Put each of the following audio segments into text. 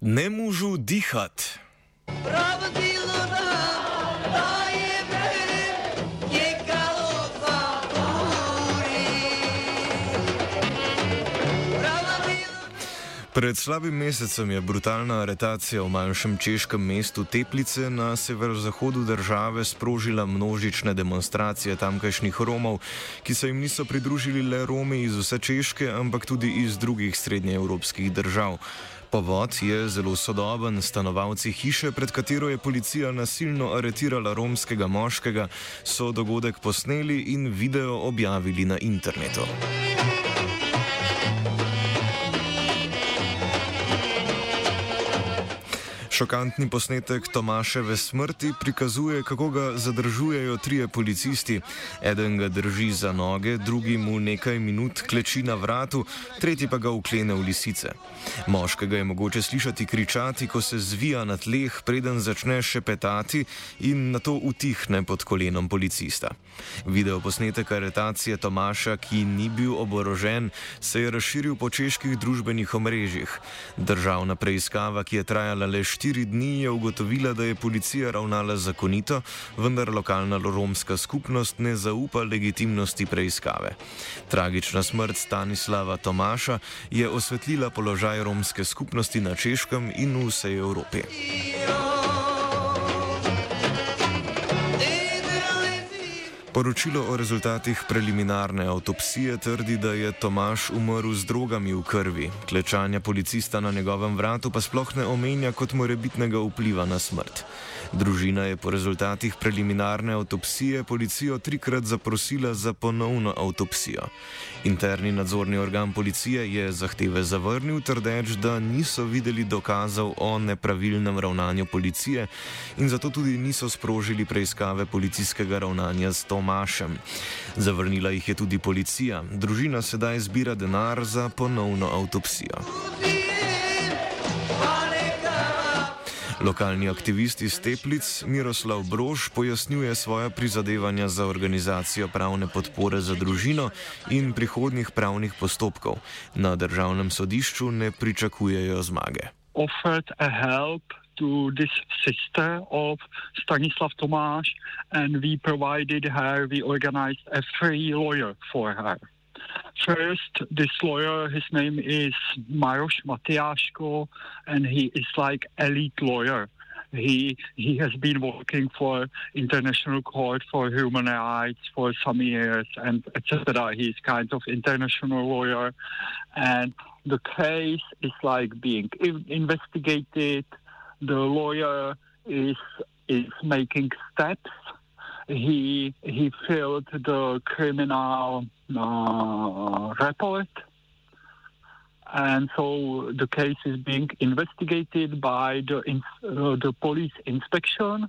Ne možu dihati. Pred slabim mesecem je brutalna aretacija v manjšem češkem mestu Teplice na severozahodu države sprožila množične demonstracije tamkajšnjih Romov, ki se jim niso pridružili le Romi iz vse Češke, ampak tudi iz drugih srednjeevropskih držav. Povod je zelo sodoben. Stanovalci hiše, pred katero je policija nasilno aretirala romskega moškega, so dogodek posneli in video objavili na internetu. Šokantni posnetek Tomaševe smrti prikazuje, kako ga zadržujejo trije policisti. Eden ga drži za noge, drugi mu nekaj minut kleči na vratu, tretji pa ga uklene v lisice. Moškega je mogoče slišati kričati, ko se zvija na tleh, preden začne šepetati in na to utihne pod kolenom policista. Video posnetek aretacije Tomaša, ki ni bil oborožen, se je razširil po čeških družbenih omrežjih. Državna preiskava, ki je trajala le štiri štiri dni je ugotovila, da je policija ravnala zakonito, vendar lokalna romska skupnost ne zaupa legitimnosti preiskave. Tragična smrt Stanislava Tomaša je osvetlila položaj romske skupnosti na Češkem in v vsej Evropi. Poročilo o rezultatih preliminarne avtopsije trdi, da je Tomaš umrl z drogami v krvi. Klečanja policista na njegovem vratu pa sploh ne omenja kot morebitnega vpliva na smrt. Družina je po rezultatih preliminarne avtopsije policijo trikrat zaprosila za ponovno avtopsijo. Interni nadzorni organ policije je zahteve zavrnil, trdeč, da niso videli dokazov o nepravilnem ravnanju policije in zato tudi niso sprožili preiskave policijskega ravnanja s Tomašem. Zavrnila jih je tudi policija. Družina sedaj zbira denar za ponovno avtopsijo. Lokalni aktivist iz Teplic Miroslav Brož pojasnjuje svoje prizadevanja za organizacijo pravne podpore za družino in prihodnih pravnih postopkov. Na državnem sodišču ne pričakujejo zmage. To this sister of Stanislav Tomáš, and we provided her, we organized a free lawyer for her. First, this lawyer, his name is Maroš Matiaško, and he is like elite lawyer. He he has been working for International Court for Human Rights for some years, and etc. He's kind of international lawyer, and the case is like being investigated. The lawyer is is making steps he he filled the criminal uh, report, and so the case is being investigated by the uh, the police inspection,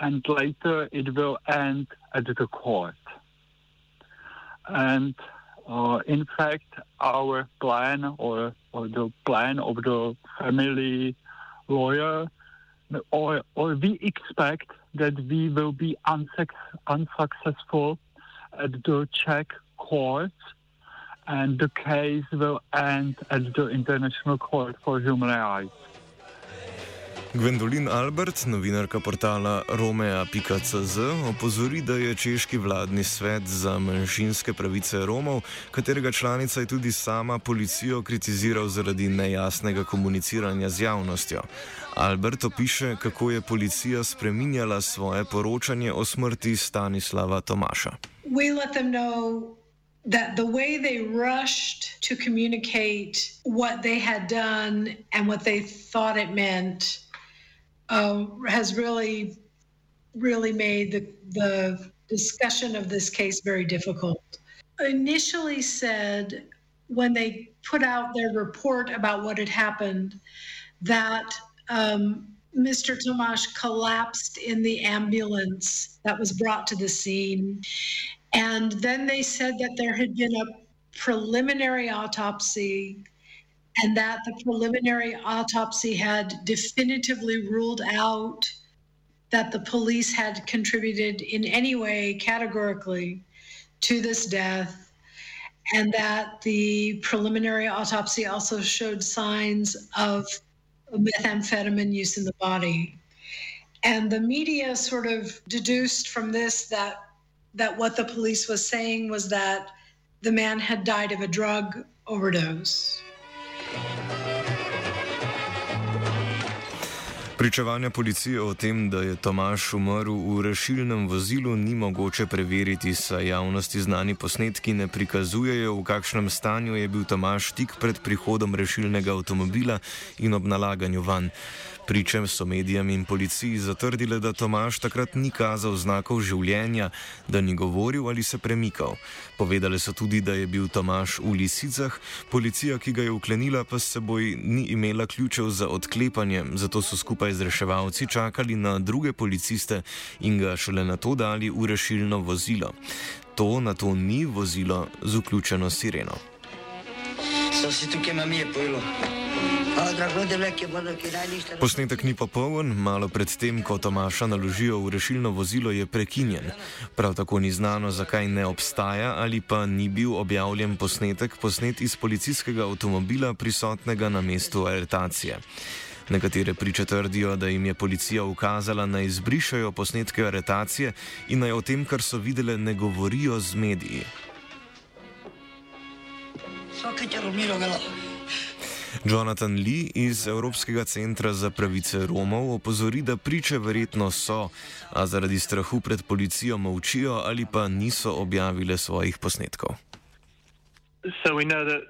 and later it will end at the court. And uh, in fact, our plan or or the plan of the family lawyer, or or we expect that we will be unsuccessful at the Czech courts and the case will end at the International Court for Human Rights. Gwendolin Albert, novinarka portala Romea.cz, opozori, da je češki vladni svet za manjšinske pravice Romov, katerega članica je tudi sama policijo kritiziral zaradi nejasnega komuniciranja z javnostjo. Albert opiše, kako je policija spreminjala svoje poročanje o smrti Stanislava Tomaša. that the way they rushed to communicate what they had done and what they thought it meant uh, has really, really made the, the discussion of this case very difficult. Initially said when they put out their report about what had happened that um, Mr. Tomáš collapsed in the ambulance that was brought to the scene and then they said that there had been a preliminary autopsy and that the preliminary autopsy had definitively ruled out that the police had contributed in any way categorically to this death and that the preliminary autopsy also showed signs of methamphetamine use in the body. And the media sort of deduced from this that that what the police was saying was that the man had died of a drug overdose. Pričevanja policije o tem, da je Tomaš umrl v rešilnem vozilu, ni mogoče preveriti, saj javnosti znani posnetki ne prikazujejo, v kakšnem stanju je bil Tomaš tik pred prihodom rešilnega avtomobila in ob nalaganju van. Pričem so medijem in policiji zatrdile, da Tomaš takrat ni kazal znakov življenja, da ni govoril ali se premikal. Povedali so tudi, da je bil Tomaš v lisicah, policija, ki ga je uklenila, pa s seboj ni imela ključev za odklepanje, zato so skupaj z reševalci čakali na druge policiste in ga šele na to dali v rešilno vozilo. To na to ni vozilo z vključeno sireno. So si tukaj mami je pojelo. Posnetek ni popoln, malo pred tem, ko Tomaša naložijo v rešilno vozilo, je prekinjen. Prav tako ni znano, zakaj ne obstaja ali pa ni bil objavljen posnetek posnet iz policijskega avtomobila prisotnega na mestu aretacije. Nekatere priče trdijo, da jim je policija ukazala naj izbrišajo posnetke aretacije in naj o tem, kar so videle, ne govorijo z mediji. Jonathan Lee iz Evropskega centra za pravice Romov opozori, da priče verjetno so, a zaradi strahu pred policijo molčijo ali pa niso objavile svojih posnetkov. So we know that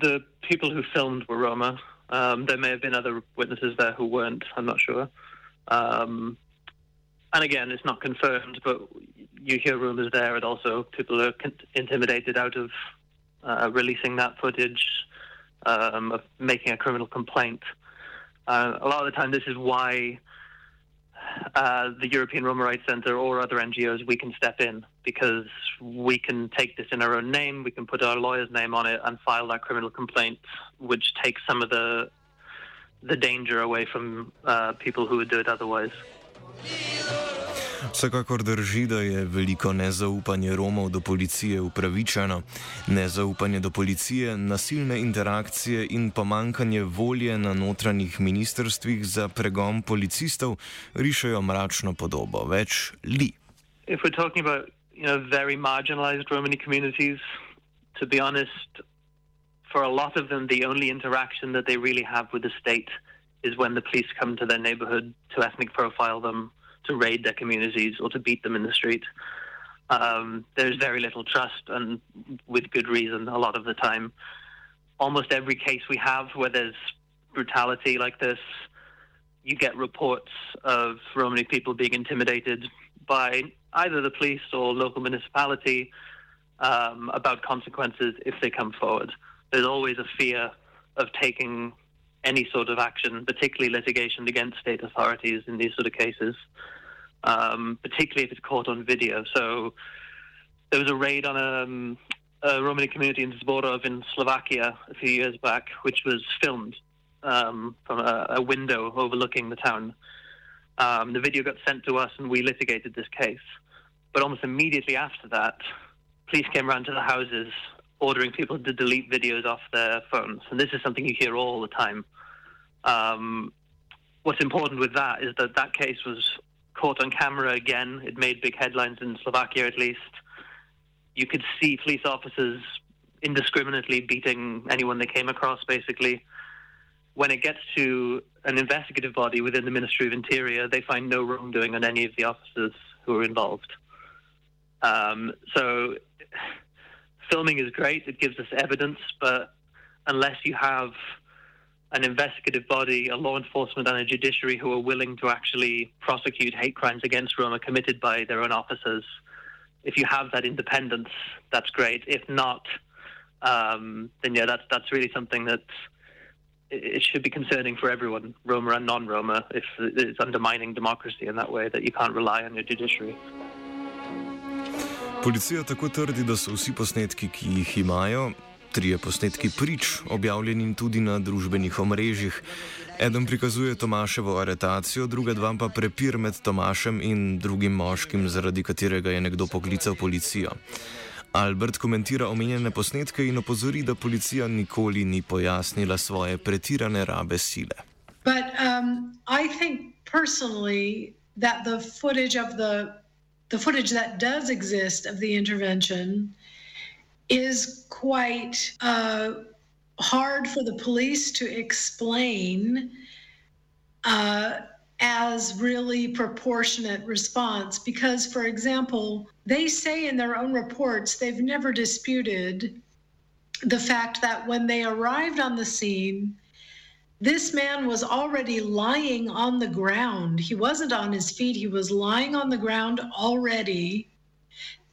the people who filmed were Roma. Um, there may have been other witnesses there who weren't. I'm not sure. Um, and again, it's not confirmed, but you hear rumors there, and also people are intimidated out of uh, releasing that footage. um, of making a criminal complaint. Uh, a lot of the time, this is why uh, the European Roma Rights Centre or other NGOs we can step in because we can take this in our own name, we can put our lawyer's name on it, and file that criminal complaint, which takes some of the the danger away from uh, people who would do it otherwise. Vsekakor drži, da je veliko nezaupanje Romov do policije upravičeno. Nezaupanje do policije, nasilne interakcije in pomankanje volje na notranjih ministrstvih za pregon policistov rišajo mračno podobo. Več li. If we're talking about you know, very marginalized Romani communities, to be honest, for a lot of them, the only interaction that they really have with the state is when the police come to their neighborhood to ethnic profile them. To raid their communities or to beat them in the street. Um, there's very little trust, and with good reason, a lot of the time. Almost every case we have where there's brutality like this, you get reports of Romani people being intimidated by either the police or local municipality um, about consequences if they come forward. There's always a fear of taking any sort of action, particularly litigation against state authorities in these sort of cases, um, particularly if it's caught on video. So there was a raid on a, um, a Romani community in Zborov in Slovakia a few years back, which was filmed um, from a, a, window overlooking the town. Um, the video got sent to us, and we litigated this case. But almost immediately after that, police came around to the houses ordering people to delete videos off their phones. And this is something you hear all the time. Um, what's important with that is that that case was caught on camera again. It made big headlines in Slovakia, at least. You could see police officers indiscriminately beating anyone they came across, basically. When it gets to an investigative body within the Ministry of Interior, they find no wrongdoing on any of the officers who are involved. Um, so, filming is great, it gives us evidence, but unless you have an investigative body, a law enforcement, and a judiciary who are willing to actually prosecute hate crimes against Roma committed by their own officers. If you have that independence, that's great. If not, um, then yeah, that's that's really something that it should be concerning for everyone, Roma and non-Roma, if it's undermining democracy in that way that you can't rely on your judiciary. Policija tako trdi, da so vsi posnetki, ki jih imajo, trije posnetki prič, objavljeni tudi na družbenih omrežjih. Eden prikazuje Tomaševo aretacijo, druga dva pa prepir med Tomašem in drugim moškim, zaradi katerega je nekdo poklical policijo. Albert komentira omenjene posnetke in opozori, da policija nikoli ni pojasnila svoje pretirane rabe sile. But um, I think personally that the footage of the the footage that does exist of the intervention is quite uh, hard for the police to explain uh, as really proportionate response. Because for example they say in their own reports they've never disputed the fact that when they arrived on the scene this man was already lying on the ground. He wasn't on his feet, he was lying on the ground already.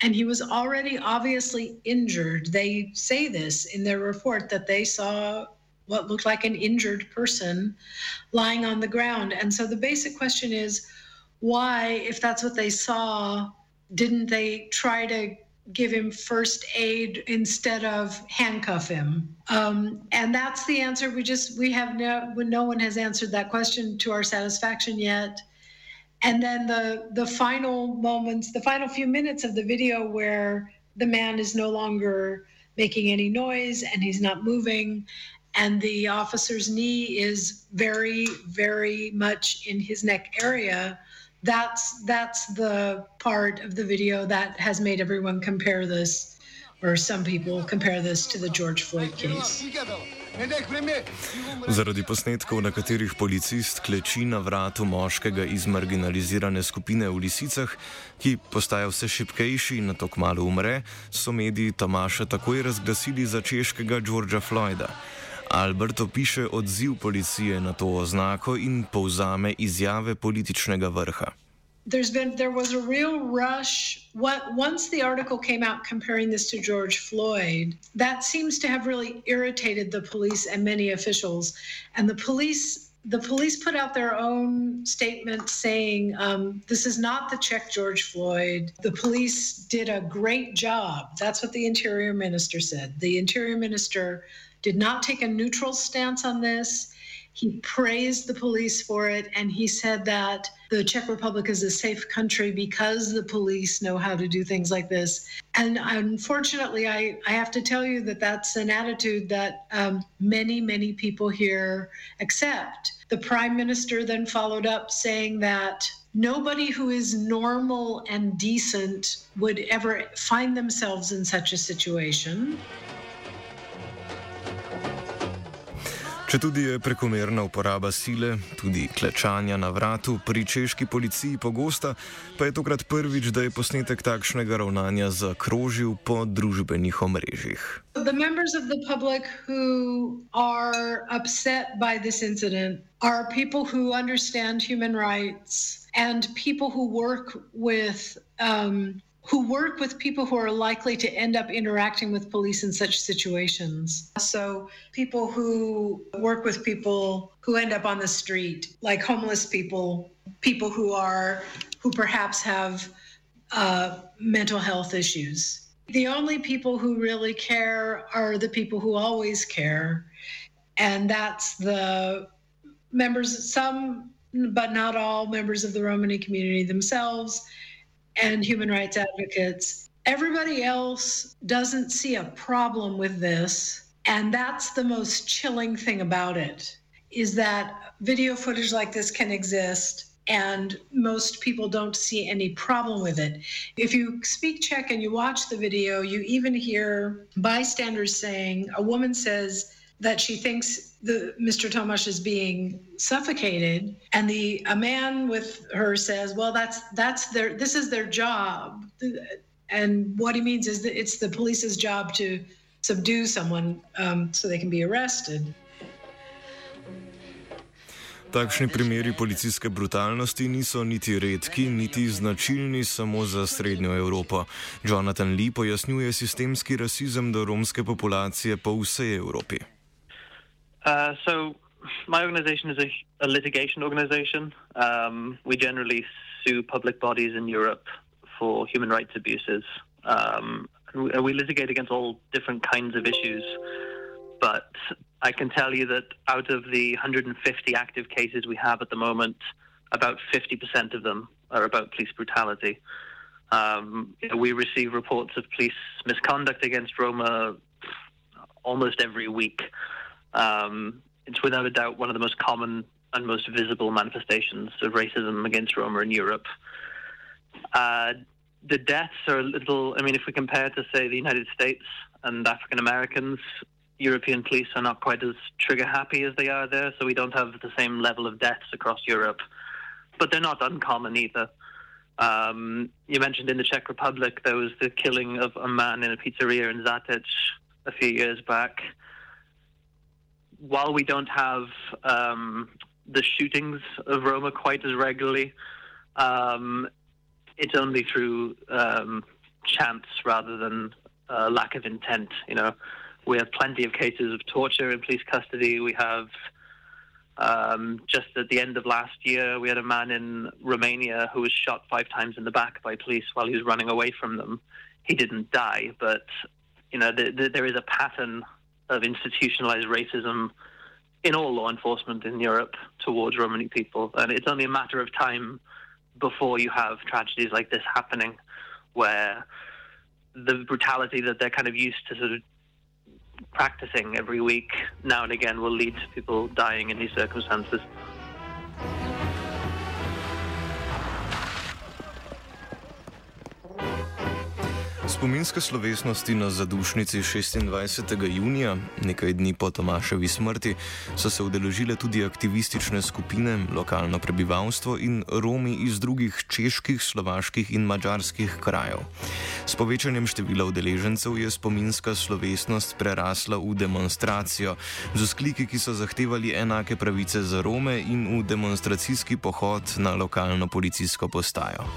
And he was already obviously injured. They say this in their report that they saw what looked like an injured person lying on the ground. And so the basic question is why, if that's what they saw, didn't they try to give him first aid instead of handcuff him? Um, and that's the answer. We just we have no no one has answered that question to our satisfaction yet. And then the the final moments, the final few minutes of the video where the man is no longer making any noise and he's not moving and the officer's knee is very very much in his neck area that's that's the part of the video that has made everyone compare this or some people compare this to the George Floyd case. Zaradi posnetkov, na katerih policist kleči na vratu moškega iz marginalizirane skupine v Lisicah, ki postaja vse šipkejši in na to kmalo umre, so mediji Tomaša takoj razglasili za češkega Georgea Floyda. Albert opiše odziv policije na to oznako in povzame izjave političnega vrha. There's been there was a real rush what, once the article came out comparing this to George Floyd that seems to have really irritated the police and many officials and the police the police put out their own statement saying um, this is not the Czech George Floyd. The police did a great job. That's what the interior minister said. The interior minister did not take a neutral stance on this. He praised the police for it, and he said that the Czech Republic is a safe country because the police know how to do things like this. And unfortunately, I, I have to tell you that that's an attitude that um, many, many people here accept. The prime minister then followed up saying that nobody who is normal and decent would ever find themselves in such a situation. Če tudi je prekomerna uporaba sile, tudi klečanja na vratu pri češki policiji pogosta, pa je tokrat prvič, da je posnetek takšnega ravnanja zakrožil po družbenih omrežjih. The members of the public who are upset by this incident are people who understand human rights and people who work with um, who work with people who are likely to end up interacting with police in such situations. So, people who work with people who end up on the street, like homeless people, people who are who perhaps have uh, mental health issues. The only people who really care are the people who always care, and that's the members, some but not all members of the Romani community themselves and human rights advocates. Everybody else doesn't see a problem with this. And that's the most chilling thing about it is that video footage like this can exist and most people don't see any problem with it. If you speak Czech and you watch the video, you even hear bystanders saying, a woman says that she thinks the Mr. Tomasz is being suffocated, and the a man with her says, "Well, that's that's their this is their job," and what he means is that it's the police's job to subdue someone um, so they can be arrested. Takšni primeri policijske brutalnosti niso niti redki, niti značilni samo za Srednjo Evropo. Jonathan Lee pojasnjuje sistemski rasizem do romske populacije po vsej Evropi. Uh, so, my organization is a, a litigation organization. Um, we generally sue public bodies in Europe for human rights abuses. Um, we, we litigate against all different kinds of issues. But I can tell you that out of the 150 active cases we have at the moment, about 50% of them are about police brutality. Um, we receive reports of police misconduct against Roma almost every week. Um, it's without a doubt one of the most common and most visible manifestations of racism against Roma in Europe. Uh, the deaths are a little, I mean, if we compare to, say, the United States and African Americans, European police are not quite as trigger happy as they are there, so we don't have the same level of deaths across Europe. But they're not uncommon either. Um, you mentioned in the Czech Republic there was the killing of a man in a pizzeria in Žatec a few years back. While we don't have um, the shootings of Roma quite as regularly, um, it's only through um, chance rather than uh, lack of intent. You know, we have plenty of cases of torture in police custody. We have um, just at the end of last year, we had a man in Romania who was shot five times in the back by police while he was running away from them. He didn't die, but you know, the, the, there is a pattern of institutionalized racism in all law enforcement in Europe towards Romani people, and it's only a matter of time before you have tragedies like this happening, where the brutality that they're kind of used to sort of practicing every week now and again will lead to people dying in these circumstances. Spominske slovesnosti na zadušnici 26. junija, nekaj dni po Tomaševi smrti, so se udeležile tudi aktivistične skupine, lokalno prebivalstvo in Romi iz drugih čeških, slovaških in mačarskih krajev. S povečanjem števila udeležencev je spominska slovesnost prerasla v demonstracijo, z uskliki, ki so zahtevali enake pravice za Rome in v demonstracijski pohod na lokalno policijsko postajo.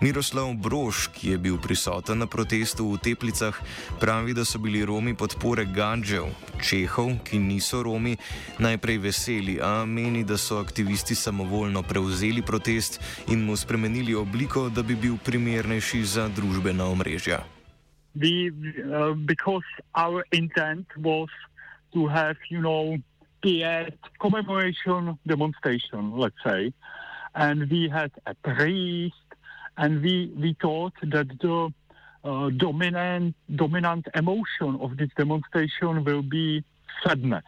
Miroslav Brož, ki je bil prisoten na protestu v Teplicah, pravi, da so bili Romi podpore Gadžev, Čehov, ki niso Romi, najprej veseli, a meni, da so aktivisti samovoljno prevzeli protest in mu spremenili obliko, da bi bil primernejši za družbena omrežja. We, uh, because our intent was to have, you know, a commemoration demonstration, let's say, and we had a priest, and we, we thought that the uh, dominant dominant emotion of this demonstration will be sadness.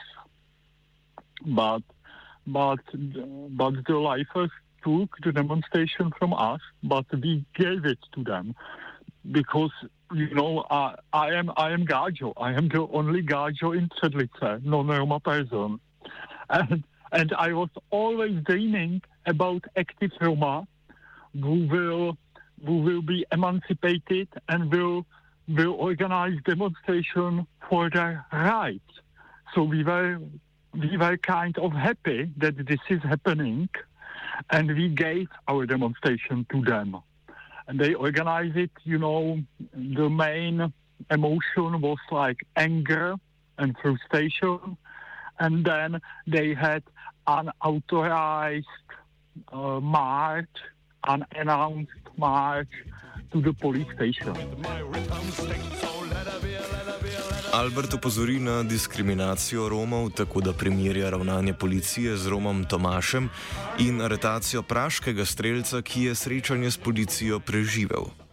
But but but the lifers took the demonstration from us, but we gave it to them because you know I, I am I am Gajo. I am the only Gajo in Sedlice, non-Roma person, and and I was always dreaming about active Roma who will who will be emancipated and will will organize demonstration for their rights. So we were we were kind of happy that this is happening, and we gave our demonstration to them. And they organized it. You know, the main emotion was like anger and frustration, and then they had an unauthorized uh, march unannounced march to the police station. Albert opozori na diskriminacijo Romov, tako da primerja ravnanje policije z Romom Tomašem in aretacijo praškega streljca, ki je srečanje s policijo preživel.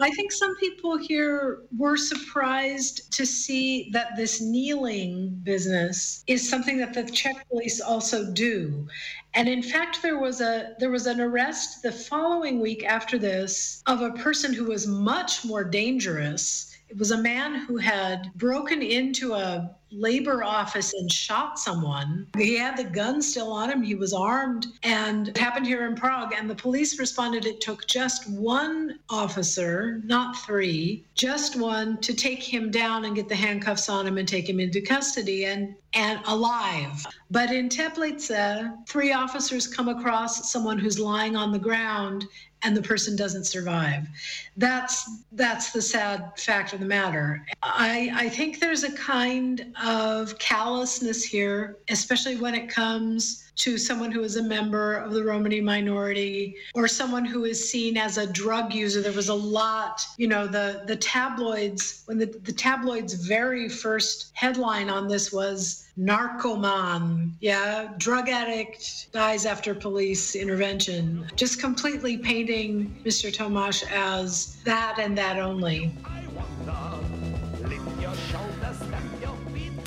I think some people here were surprised to see that this kneeling business is something that the Czech police also do. And in fact, there was a there was an arrest the following week after this of a person who was much more dangerous. It was a man who had broken into a labor office and shot someone. He had the gun still on him. He was armed and it happened here in Prague. And the police responded it took just one officer, not three, just one to take him down and get the handcuffs on him and take him into custody and and alive. But in Teplice, uh, three officers come across someone who's lying on the ground and the person doesn't survive. That's that's the sad fact of the matter. I, I think there's a kind of callousness here, especially when it comes to someone who is a member of the Romani minority or someone who is seen as a drug user. There was a lot, you know, the, the tabloids, when the, the tabloids' very first headline on this was narcoman, yeah, drug addict dies after police intervention, just completely painting Mr. Tomáš as that and that only.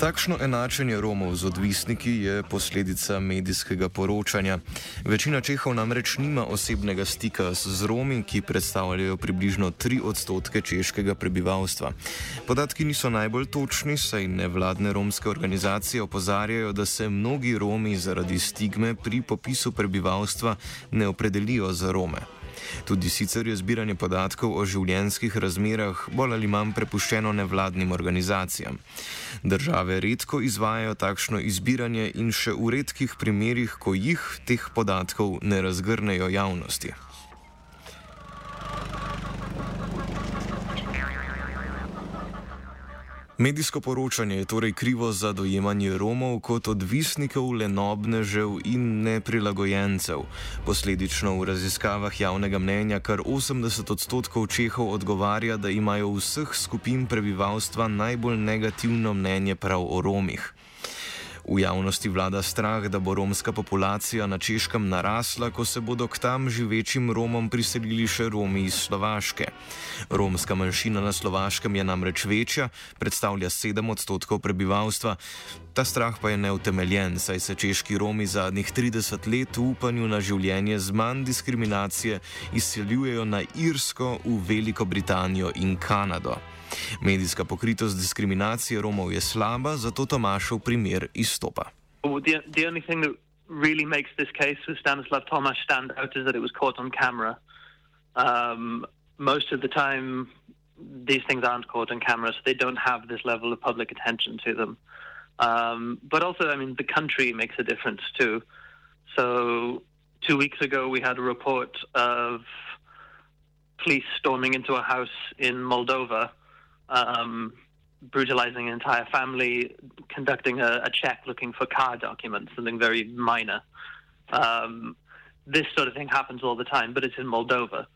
Takšno enačenje Romov z odvisniki je posledica medijskega poročanja. Večina Čehov namreč nima osebnega stika z Romi, ki predstavljajo približno 3 odstotke češkega prebivalstva. Podatki niso najbolj točni, saj nevladne romske organizacije opozarjajo, da se mnogi Romi zaradi stigme pri popisu prebivalstva ne opredelijo za Rome. Tudi sicer je zbiranje podatkov o življenjskih razmerah bolj ali manj prepuščeno nevladnim organizacijam. Države redko izvajajo takšno izbiranje in še v redkih primerjih, ko jih teh podatkov ne razgrnejo javnosti. Medijsko poročanje je torej krivo za dojemanje Romov kot odvisnikov, lenobnežev in neprilagojencev. Posledično v raziskavah javnega mnenja kar 80 odstotkov Čehov odgovarja, da imajo vseh skupin prebivalstva najbolj negativno mnenje prav o Romih. V javnosti vlada strah, da bo romska populacija na češkem narasla, ko se bodo k tam živečim Romom priselili še Romi iz Slovaške. Romska manjšina na Slovaškem je namreč večja, predstavlja 7 odstotkov prebivalstva. Ta strah pa je neutemeljen, saj se češki Romi zadnjih 30 let v upanju na življenje z manj diskriminacije izseljujejo na Irsko, v Veliko Britanijo in Kanado. Medijska pokritost diskriminacije Romov je slaba, zato Tomašov primer izstopa. Really makes this case with Stanislav Tomasz stand out is that it was caught on camera. Um, most of the time, these things aren't caught on camera, so they don't have this level of public attention to them. Um, but also, I mean, the country makes a difference too. So, two weeks ago, we had a report of police storming into a house in Moldova um, brutalizing an entire family, conducting a, a, check looking for car documents, something very minor. Um, this sort of thing happens all the time, but it's in Moldova.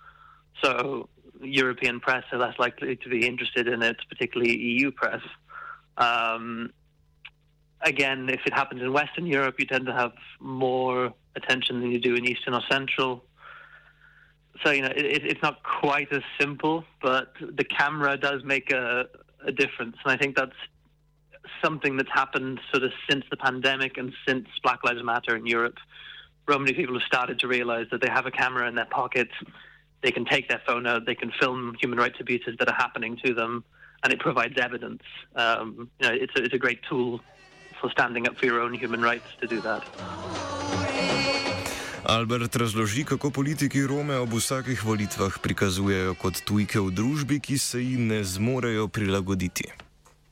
So European press are less likely to be interested in it, particularly EU press. Um, again, if it happens in Western Europe, you tend to have more attention than you do in Eastern or Central so you know it, it's not quite as simple, but the camera does make a, a difference, and I think that's something that's happened sort of since the pandemic and since Black Lives Matter in Europe. Romani people have started to realize that they have a camera in their pocket, they can take their phone out, they can film human rights abuses that are happening to them, and it provides evidence. Um, you know, it's a, it's a great tool for standing up for your own human rights to do that. Albert razloži, kako politiki Rome ob vsakih volitvah prikazujejo kot tujke v družbi, ki se jim ne zmorejo prilagoditi.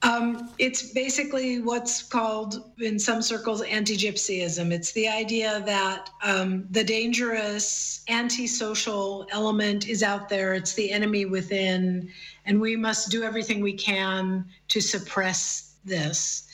Um, it's basically what's called in some circles anti gypsyism. It's the idea that um, the dangerous antisocial element is out there, it's the enemy within, and we must do everything we can to suppress this.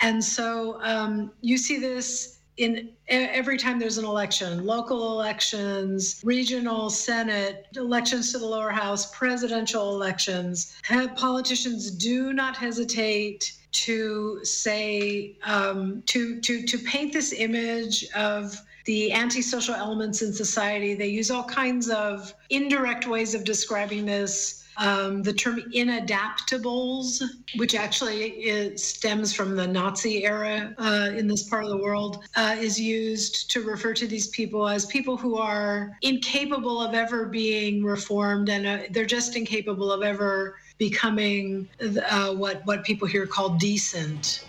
And so um, you see this in every time there's an election local elections regional senate elections to the lower house presidential elections politicians do not hesitate to say um, to to to paint this image of the antisocial elements in society. They use all kinds of indirect ways of describing this Um, the term inadaptables, which actually stems from the Nazi era uh, in this part of the world, uh, is used to refer to these people as people who are incapable of ever being reformed and uh, they're just incapable of ever becoming uh, what, what people here call decent.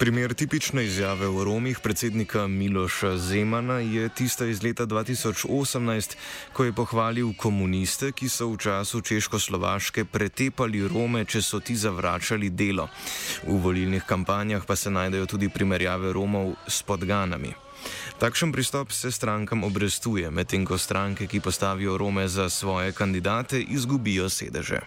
Primer tipične izjave o Romih predsednika Miloša Zemana je tista iz leta 2018, ko je pohvalil komuniste, ki so v času Češko-Slovaške pretepali Rome, če so ti zavračali delo. V volilnih kampanjah pa se najdejo tudi primerjave Romov s podganami. Takšen pristop se strankam obrestuje, medtem ko stranke, ki postavijo Rome za svoje kandidate, izgubijo sedeže.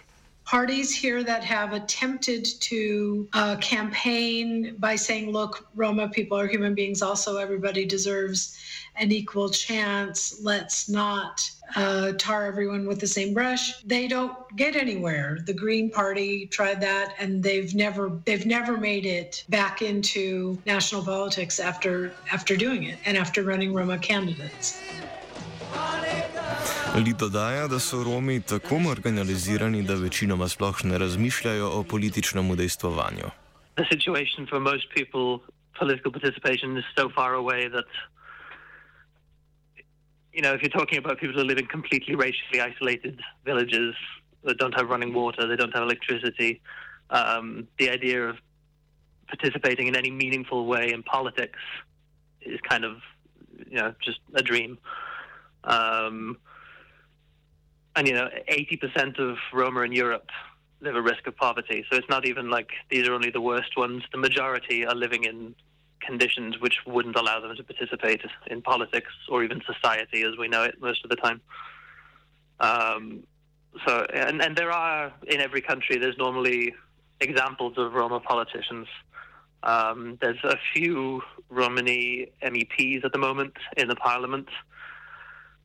Parties here that have attempted to uh, campaign by saying, look, Roma people are human beings, also, everybody deserves an equal chance. Let's not uh, tar everyone with the same brush. They don't get anywhere. The Green Party tried that, and they've never they've never made it back into national politics after after doing it and after running Roma candidates. Li dodaja, da so Romi tako marginalizirani, da večinoma sploh ne razmišljajo o političnem udejstvovanju. The situation for most people, political participation is so far away that, you know, if you're talking about people who live in completely racially isolated villages that don't have running water, they don't have electricity, um, the idea of participating in any meaningful way in politics is kind of, you know, just a dream. Um, and you know, 80% of Roma in Europe live at risk of poverty. So it's not even like these are only the worst ones. The majority are living in conditions which wouldn't allow them to participate in politics or even society as we know it most of the time. Um, so, and, and there are in every country, there's normally examples of Roma politicians. Um, there's a few Romani MEPs at the moment in the parliament.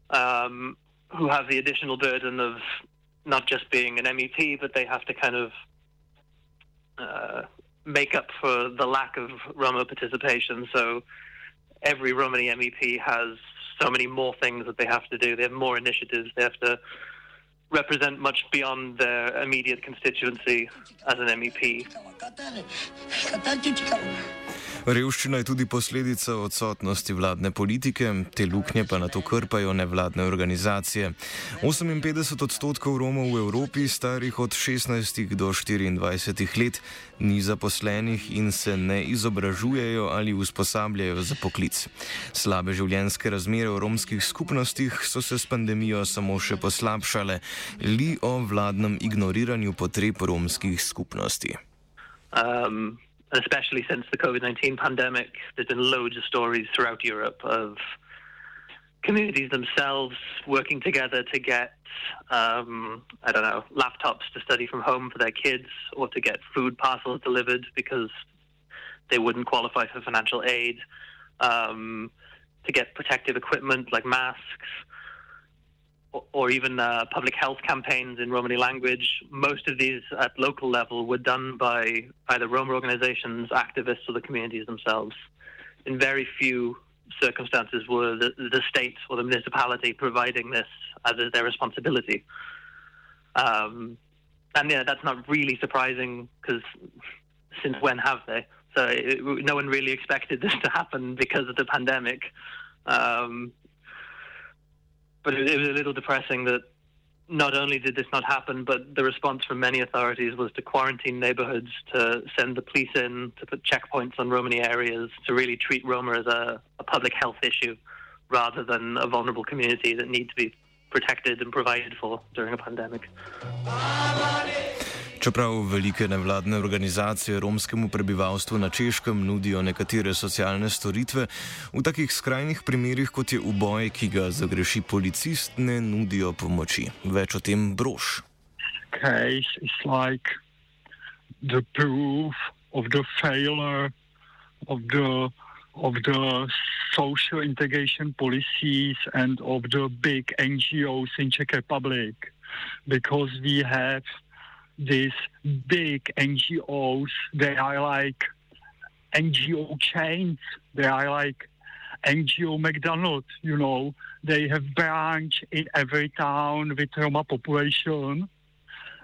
Um, who have the additional burden of not just being an MEP, but they have to kind of uh, make up for the lack of Roma participation. So every Romani MEP has so many more things that they have to do. They have more initiatives. They have to represent much beyond their immediate constituency as an MEP. Revščina je tudi posledica odsotnosti vladne politike, te luknje pa na to krpajo nevladne organizacije. 58 odstotkov Romov v Evropi, starih od 16 do 24 let, ni zaposlenih in se ne izobražujejo ali usposabljajo za poklic. Slabe življenjske razmere v romskih skupnostih so se s pandemijo samo še poslabšale, li o vladnem ignoriranju potreb romskih skupnosti. Um. especially since the COVID 19 pandemic, there's been loads of stories throughout Europe of communities themselves working together to get, um, I don't know, laptops to study from home for their kids or to get food parcels delivered because they wouldn't qualify for financial aid, um, to get protective equipment like masks or even uh, public health campaigns in Romani language. Most of these at local level were done by either Roma organizations, activists, or the communities themselves. In very few circumstances were the, the state or the municipality providing this as their responsibility. Um, and yeah, that's not really surprising because since when have they? So it, no one really expected this to happen because of the pandemic. Um, but it, it was a little depressing that not only did this not happen, but the response from many authorities was to quarantine neighborhoods, to send the police in, to put checkpoints on Romani areas, to really treat Roma as a, a public health issue rather than a vulnerable community that need to be protected and provided for during a pandemic. Čeprav velike nevladne organizacije romskemu prebivalstvu na Češkem nudijo nekatere socialne storitve, v takih skrajnih primerjih, kot je uboj, ki ga zagreši policist, ne nudijo pomoči. Več o tem brož. Case is like the proof of the failure of the of the social integration policies and of the big NGOs in Czech Republic because we have these big NGOs. They are like NGO chains. They are like NGO McDonald's, you know, they have branch in every town with Roma population,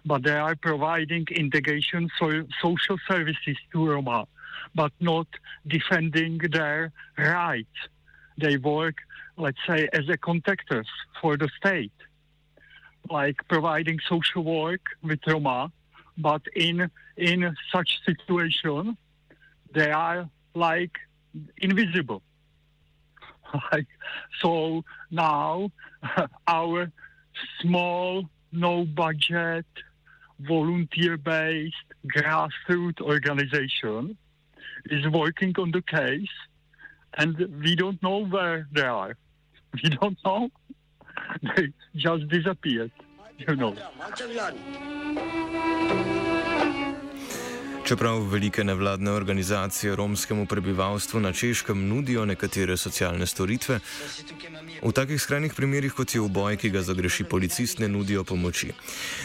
but they are providing integration so, social services to Roma, but not defending their rights. They work, let's say, as a contractors for the state, like providing social work with Roma, but in in such situation, they are like invisible. Like so now, our small, no budget, volunteer based grassroots organization is working on the case, and we don't know where they are. We don't know. Just disappeared, you know. Čeprav velike nevladne organizacije romskemu prebivalstvu na češkem nudijo nekatere socialne storitve, v takih skrajnih primerjih, kot je uboj, ki ga zagreši policist, ne nudijo pomoči.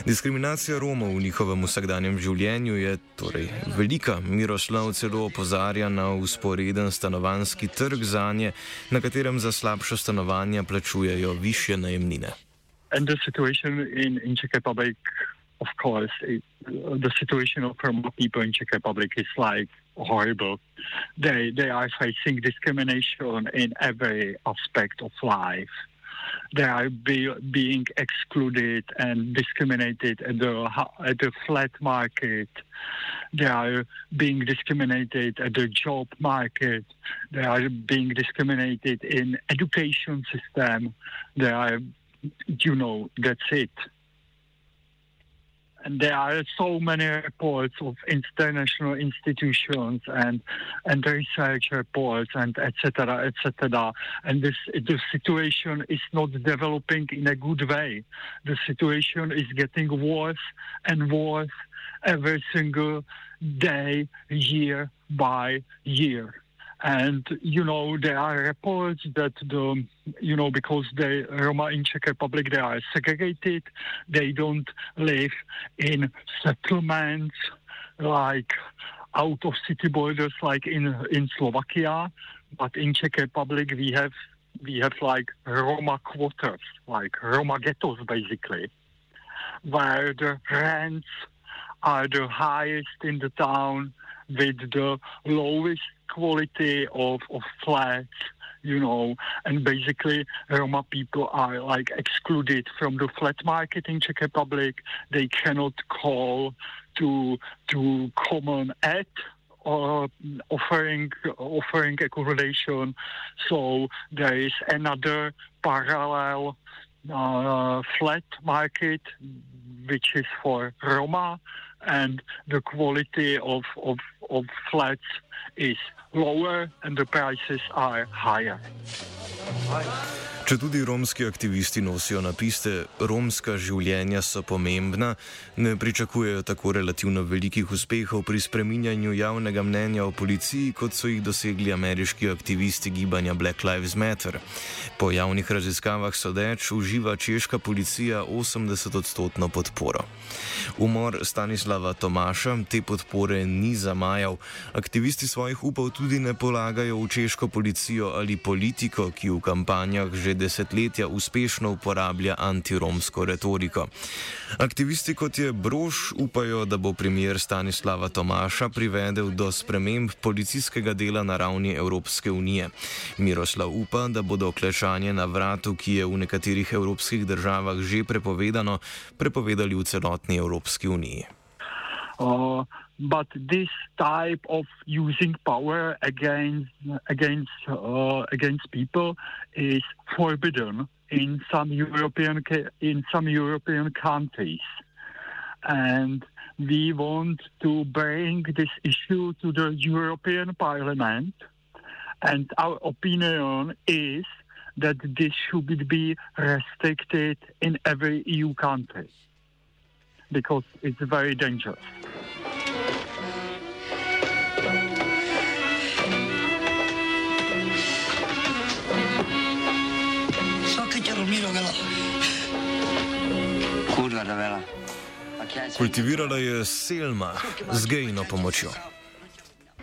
Diskriminacija Romov v njihovem vsakdanjem življenju je torej velika. Miroslav celo opozarja na usporeden stanovanski trg za nje, na katerem za slabša stanovanja plačujejo više najemnine. And the situation in, in Czech Republic of course, it, uh, the situation of Roma people in Czech Republic is like horrible. They they are facing discrimination in every aspect of life. They are be, being excluded and discriminated at the at the flat market. They are being discriminated at the job market. They are being discriminated in education system. They are, you know, that's it. And there are so many reports of international institutions and and research reports and etc. etc. And this the situation is not developing in a good way. The situation is getting worse and worse every single day, year by year and you know there are reports that the you know because the Roma in Czech Republic they are segregated, they don't live in settlements like out of city borders like in in Slovakia, but in Czech Republic we have we have like Roma quarters, like Roma ghettos basically, where the rents are the highest in the town with the lowest quality of, of flats, you know, and basically Roma people are like excluded from the flat market in Czech Republic. They cannot call to to common ed or offering offering accommodation. So there is another parallel uh, flat market which is for Roma, and the quality of, of, of flats is lower and the prices are higher. Tudi romski aktivisti nosijo napiste, romska življenja so pomembna, ne pričakujejo tako relativno velikih uspehov pri spreminjanju javnega mnenja o policiji, kot so jih dosegli ameriški aktivisti gibanja Black Lives Matter. Po javnih raziskavah sodeč uživa češka policija 80-odstotno podporo. Umor Stanislava Tomaša te podpore ni zamajal. Aktivisti svojih upov tudi ne polagajo v češko policijo ali politiko, ki v kampanjah že desetletja uspešno uporablja antiromsko retoriko. Aktivisti kot je Brož upajo, da bo primer Stanislava Tomaša privedel do sprememb policijskega dela na ravni Evropske unije. Miroslav upa, da bodo klešanje na vratu, ki je v nekaterih evropskih državah že prepovedano, prepovedali v celotni Evropski uniji. Uh, but this type of using power against against uh, against people is forbidden in some European in some European countries, and we want to bring this issue to the European Parliament. And our opinion is that this should be restricted in every EU country because it's very dangerous. Kultivirala je Selma z gejno pomočjo.